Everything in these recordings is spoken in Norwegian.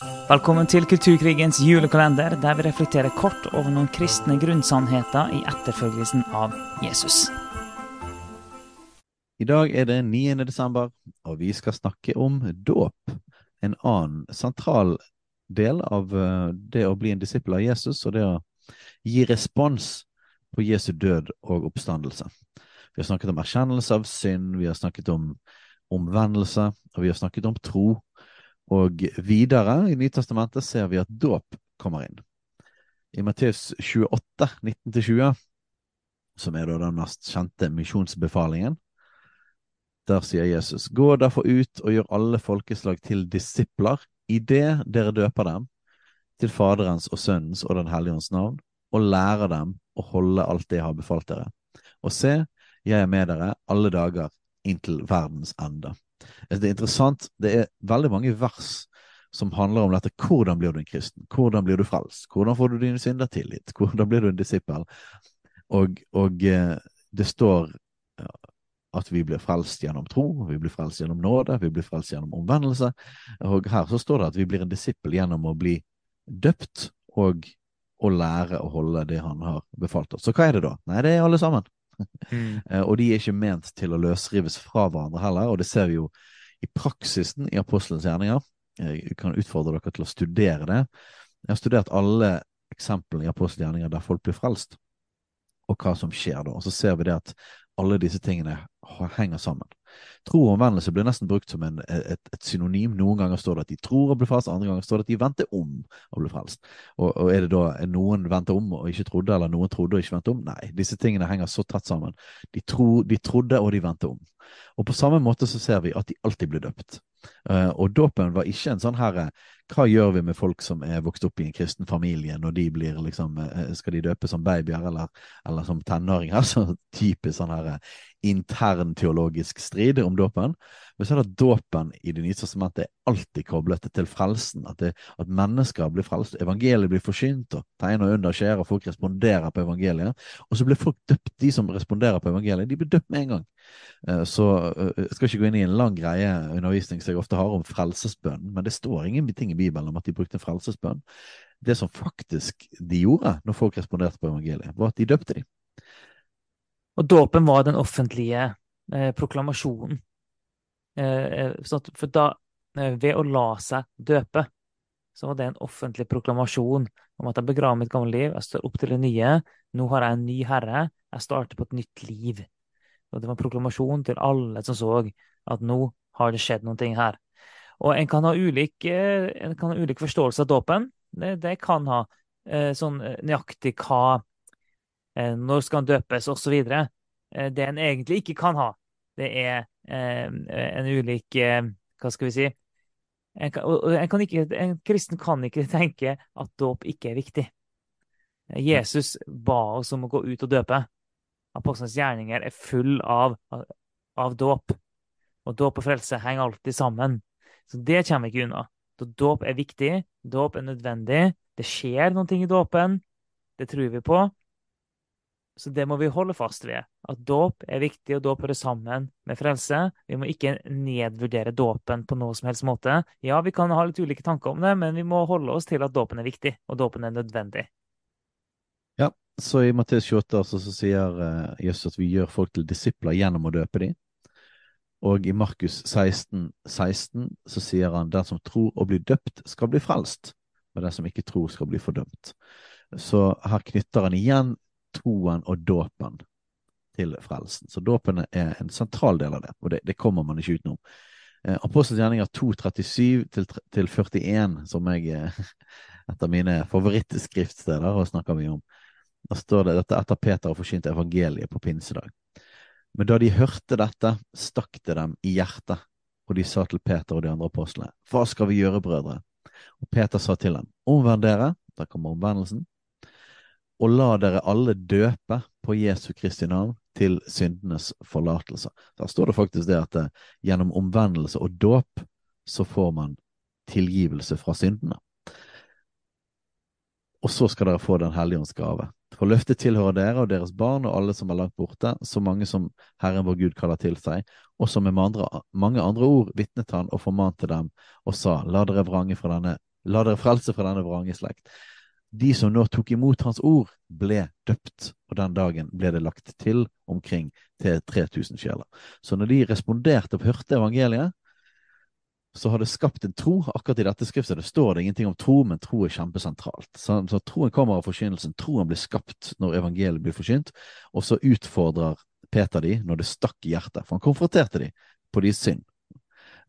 Velkommen til Kulturkrigens julekalender, der vi reflekterer kort over noen kristne grunnsannheter i etterfølgelsen av Jesus. I dag er det 9. desember, og vi skal snakke om dåp. En annen sentral del av eh, det å bli en disippel av Jesus, og det å gi respons på Jesu død og oppstandelse. Vi har snakket om erkjennelse av synd, vi har snakket om omvendelse, og vi har snakket om tro. Og videre i Nytestamentet ser vi at dåp kommer inn. I Matteus 28, 19-20, som er da den mest kjente misjonsbefalingen, der sier Jesus, gå derfor ut og gjør alle folkeslag til disipler idet dere døper dem til Faderens og Sønnens og Den hellige ånds navn, og lærer dem å holde alt det jeg har befalt dere. Og se, jeg er med dere alle dager inntil verdens ende. Det er interessant. Det er veldig mange vers som handler om dette. Hvordan blir du en kristen? Hvordan blir du frelst? Hvordan får du dine synder tilgitt? Hvordan blir du en disippel? Og, og eh, det står at vi blir frelst gjennom tro, vi blir frelst gjennom nåde, vi blir frelst gjennom omvendelse. Og her så står det at vi blir en disippel gjennom å bli døpt og å lære å holde det han har befalt oss. Så hva er det da? Nei, det er alle sammen. Mm. Eh, og de er ikke ment til å løsrives fra hverandre heller, og det ser vi jo i praksisen i apostelens gjerninger. Jeg kan utfordre dere til å studere det. Jeg har studert alle eksemplene i apostelens gjerninger der folk blir frelst, og hva som skjer da. Og så ser vi det at alle disse tingene henger sammen. Tro og omvendelse blir nesten brukt som en, et, et, synonym. Noen ganger står det at de tror å bli frelst, andre ganger står det at de venter om å bli frelst. Og, og er det da noen venter om og ikke trodde, eller noen trodde og ikke ventet om? Nei, disse tingene henger så tett sammen. De, tro, de trodde og de venter om. Og på samme måte så ser vi at de alltid blir døpt. Uh, og dåpen var ikke en sånn herre Hva gjør vi med folk som er vokst opp i en kristen familie, når de blir liksom uh, Skal de døpe som babyer eller, eller som tenåringer? Så typisk sånn herre intern teologisk strid om dåpen. Men så er det at dåpen i Det nye testamentet er alltid koblet til frelsen. At, det, at mennesker blir frelst, evangeliet blir forsynt, og tegn og under skjer, og folk responderer på evangeliet. Og så blir folk døpt, de som responderer på evangeliet, de blir døpt med en gang. Eh, så eh, jeg skal ikke gå inn i en lang greie undervisning jeg ofte har om frelsesbønn, men det står ingenting i Bibelen om at de brukte frelsesbønn. Det som faktisk de gjorde når folk responderte på evangeliet, var at de døpte dem. Og dåpen var den offentlige eh, proklamasjonen. Eh, at, for da, eh, ved å la seg døpe, så var det en offentlig proklamasjon om at jeg begraver mitt gamle liv, jeg står opp til det nye, nå har jeg en ny herre, jeg starter på et nytt liv. Og det var en proklamasjon til alle som så at nå har det skjedd noen ting her. Og en kan ha ulik, eh, en kan ha ulik forståelse av dåpen. Det, det kan ha sånn nøyaktig hva Eh, når skal han døpes, osv. Eh, det en egentlig ikke kan ha, det er eh, en ulik Hva skal vi si? En, kan ikke, en kristen kan ikke tenke at dåp ikke er viktig. Jesus ba oss om å gå ut og døpe. Apostlenes gjerninger er full av, av dåp. Og dåp og frelse henger alltid sammen. Så det kommer vi ikke unna. Så dåp er viktig, dåp er nødvendig. Det skjer noen ting i dåpen. Det tror vi på. Så det må vi holde fast ved. At dåp er viktig, og dåp hører sammen med frelse. Vi må ikke nedvurdere dåpen på noe som helst måte. Ja, vi kan ha litt ulike tanker om det, men vi må holde oss til at dåpen er viktig, og dåpen er nødvendig. Ja, så i Matteus 28 altså, så sier uh, Jesus at vi gjør folk til disipler gjennom å døpe dem. Og i Markus 16, 16 så sier han den som tror og blir døpt, skal bli frelst, men den som ikke tror, skal bli fordømt. Så her knytter han igjen troen og dåpen til frelsen. Så dåpen er en sentral del av det, og det, det kommer man ikke utenom. Eh, Apostelens gjerninger 2.37 til, til 41, som jeg etter mine favorittskriftsteder snakker mye om. Da står det dette etter Peter har forkynt evangeliet på pinsedag. Men da de hørte dette, stakk det dem i hjertet, og de sa til Peter og de andre apostlene, hva skal vi gjøre, brødre? Og Peter sa til dem, omvend dere, da kommer omvendelsen, og la dere alle døpe på Jesu Kristi navn til syndenes forlatelse. Der står det faktisk det at eh, gjennom omvendelse og dåp så får man tilgivelse fra syndene. Og så skal dere få Den hellige ånds gave. For løftet tilhører dere og deres barn og alle som er langt borte, så mange som Herren vår Gud kaller til seg. Og som med andre, mange andre ord vitnet han og formante dem og sa, la dere fra denne La dere frelse fra denne vrange slekt. De som nå tok imot hans ord, ble døpt, og den dagen ble det lagt til omkring til 3000 sjeler. Så når de responderte og hørte evangeliet, så har det skapt en tro. Akkurat i dette skriftet det står det ingenting om tro, men tro er kjempesentralt. Så, så troen kommer av forkynnelsen. Troen blir skapt når evangeliet blir forkynt, og så utfordrer Peter de når det stakk i hjertet, for han konfronterte de på deres synd.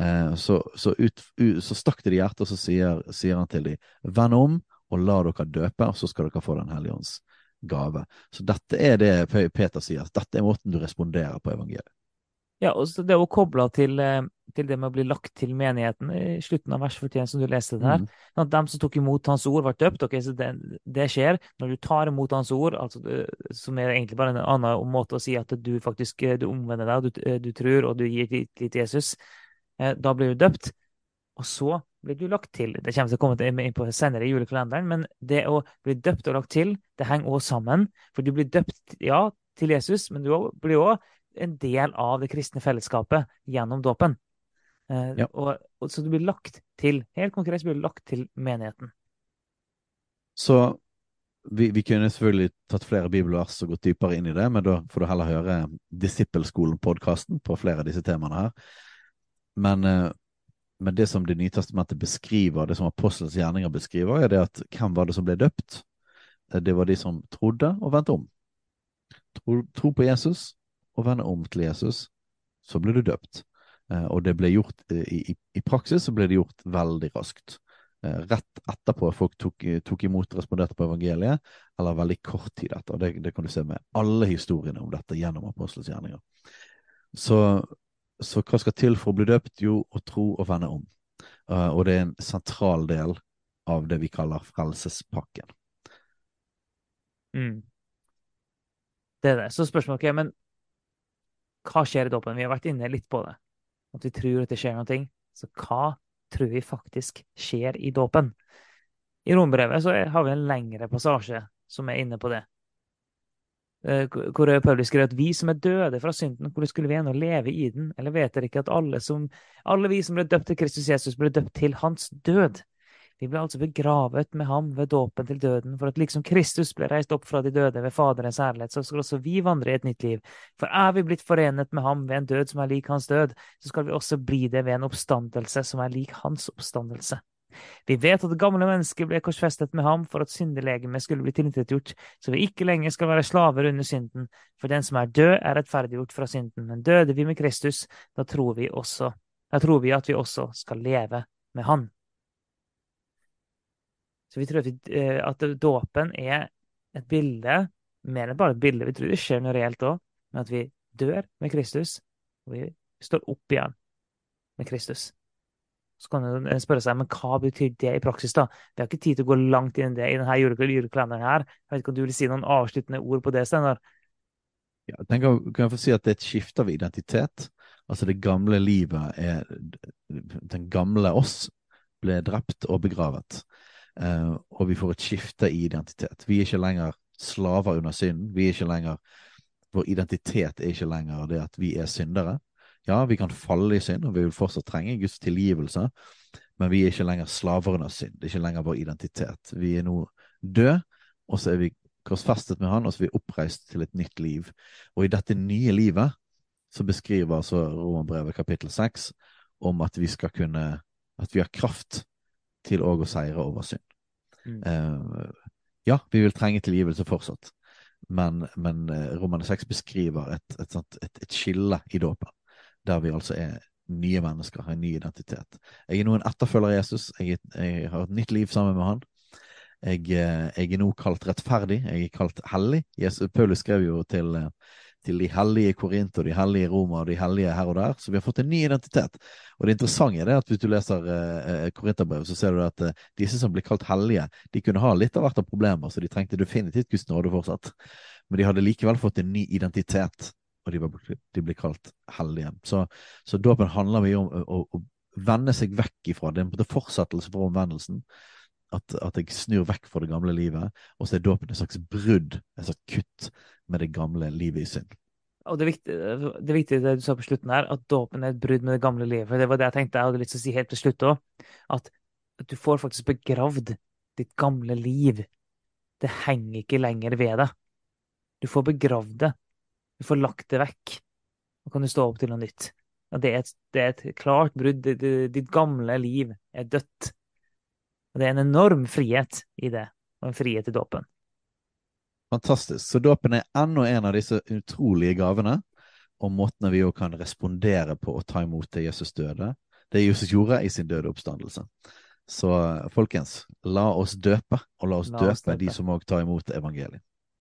Eh, så, så, ut, ut, så, stakk det i hjertet, og så sier, sier han til de, vend om og la dere døpe, og så skal dere få Den hellige ånds gave. Så dette er det Peter sier, dette er måten du responderer på evangeliet. Ja, og så det å koble til, eh, til, det med å bli lagt til menigheten i slutten av vers 41, som du leste der. Mm. At dem som tok imot hans ord, ble døpt. ok, så det, det, skjer når du tar imot hans ord, altså, som er egentlig bare en annen måte å si at du faktisk du omvender deg, du, du tror og du gir litt til Jesus. Eh, da blir du døpt. Og så blir du lagt til. Det kommer til å komme inn på senere i julekalenderen, men det å bli døpt og lagt til, det henger også sammen. For du blir døpt, ja, til Jesus, men du blir òg en del av det kristne fellesskapet gjennom dåpen. Eh, ja. Og, og, så du blir lagt til, helt konkret så blir du lagt til menigheten. Så vi, vi, kunne selvfølgelig tatt flere bibelvers og gått dypere inn i det, men da får du heller høre Disippelskolen-podkasten på flere av disse temaene her. Men, eh, men, det som Det nye testamentet beskriver, det som apostelens gjerninger beskriver, er det at hvem var det som ble døpt? Eh, det var de som trodde og vendte om. Tro, tro på Jesus og vende om til Jesus, så ble du døpt. Eh, og det ble gjort i, i, i praksis så ble det gjort veldig raskt. Rett etterpå folk tok, tok imot og responderte på evangeliet, eller veldig kort tid etter. Det, det kan du se med alle historiene om dette gjennom apostelens gjerninger. Så så hva skal til for å bli døpt? Jo, å tro og vende om. Og det er en sentral del av det vi kaller frelsespakken. Mm. Det er det. Så spørsmålet er men hva skjer i dåpen? Vi har vært inne litt på det. At vi tror at det skjer noe. Så hva tror vi faktisk skjer i dåpen? I rombrevet så har vi en lengre passasje som er inne på det. Eh, hvor Paulus skrev at vi som er døde fra synden, hvordan skulle vi ennå leve i den? Eller vet dere ikke at alle, som, alle vi som ble døpt til Kristus Jesus, ble døpt til hans død? Vi ble altså begravet med ham ved dåpen til døden, for at liksom Kristus ble reist opp fra de døde ved Faderens ærlighet, så skal også vi vandre i et nytt liv. For er vi blitt forenet med ham ved en død som er lik hans død, så skal vi også bli det ved en oppstandelse som er lik hans oppstandelse. Vi vet at gamle mennesket ble korsfestet med ham for at syndelegemet skulle bli tilintetgjort, så vi ikke lenger skal være slaver under synden, for den som er død, er rettferdiggjort fra synden. Men døde vi med Kristus, da tror vi også, da tror vi at vi også skal leve med Han. Så vi tror at, vi, eh, at dåpen er et bilde, mer enn bare et bilde, vi tror det skjer noe reelt òg, men at vi dør med Kristus, og vi står opp igjen med Kristus. Så kan en spørre seg men hva betyr det i praksis. da? Vi har ikke tid til å gå langt inn i det i denne julekalenderen. her. Jeg vet ikke om du vil si noen avsluttende ord på det, Steinar? Ja, jeg tenker, kan jeg få si at det er et skifte av identitet. Altså det gamle livet er Den gamle oss ble drept og begravet. Uh, og vi får et skifte i identitet. Vi er ikke lenger slaver under synden. Vi er ikke lenger Vår identitet er ikke lenger det at vi er syndere. Ja, vi kan falle i synd, og vi vil fortsatt trenge Guds tilgivelse, men vi er ikke lenger slaver under synd. Det er ikke lenger vår identitet. Vi er nå døde, og så er vi korsfestet med Han, og så er vi oppreist til et nytt liv. Og i dette nye livet så beskriver altså Romerbrevet kapittel 6 om at vi skal kunne At vi har kraft til òg å seire over synd. Mm. Uh, ja, vi vil trenge tilgivelse fortsatt, men, men uh, Romane 6 beskriver et, et, et, et skille i dåpen der vi altså er nye mennesker, har en ny identitet. Jeg er nå en etterfølger av Jesus. Jeg, jeg, har et nytt liv sammen med han. Jeg, eh, jeg, er nå kalt rettferdig, jeg er kalt hellig. Jesus, Paulus skrev jo til, til de hellige Korint og de hellige Roma og de hellige her og der, så vi har fått en ny identitet. Og det interessante er at hvis du leser uh, Korinterbrevet, så ser du at uh, disse som blir kalt hellige, de kunne ha litt av hvert av problemer, så de trengte definitivt Guds nåde fortsatt. Men de hadde likevel fått en ny identitet og de, var, de ble kalt hellige. Så, så dåpen handler mye om å, å, vende seg vekk ifra. Det er en fortsettelse for omvendelsen. At, at, jeg snur vekk fra det gamle livet. Og så er dåpen et slags brudd, et slags kutt med det gamle livet i synd. Og det viktige, det viktige det du sa på slutten her, at dåpen er et brudd med det gamle livet. Det var det jeg tenkte jeg hadde lyst til å si helt til slutt òg. At du får faktisk begravd ditt gamle liv. Det henger ikke lenger ved deg. Du får begravd det. Du får lagt det vekk. Nå kan du stå opp til noe nytt. Og det er et, det er et klart brudd. Ditt gamle liv er dødt. Og det er en enorm frihet i det, og en frihet i dåpen. Fantastisk. Så dåpen er enda en av disse utrolige gavene, og måtene vi òg kan respondere på og ta imot det Jesus døde. Det Jesus gjorde i sin døde oppstandelse. Så folkens, la oss døpe, og la oss, la oss døpe, døpe de som òg tar imot evangeliet.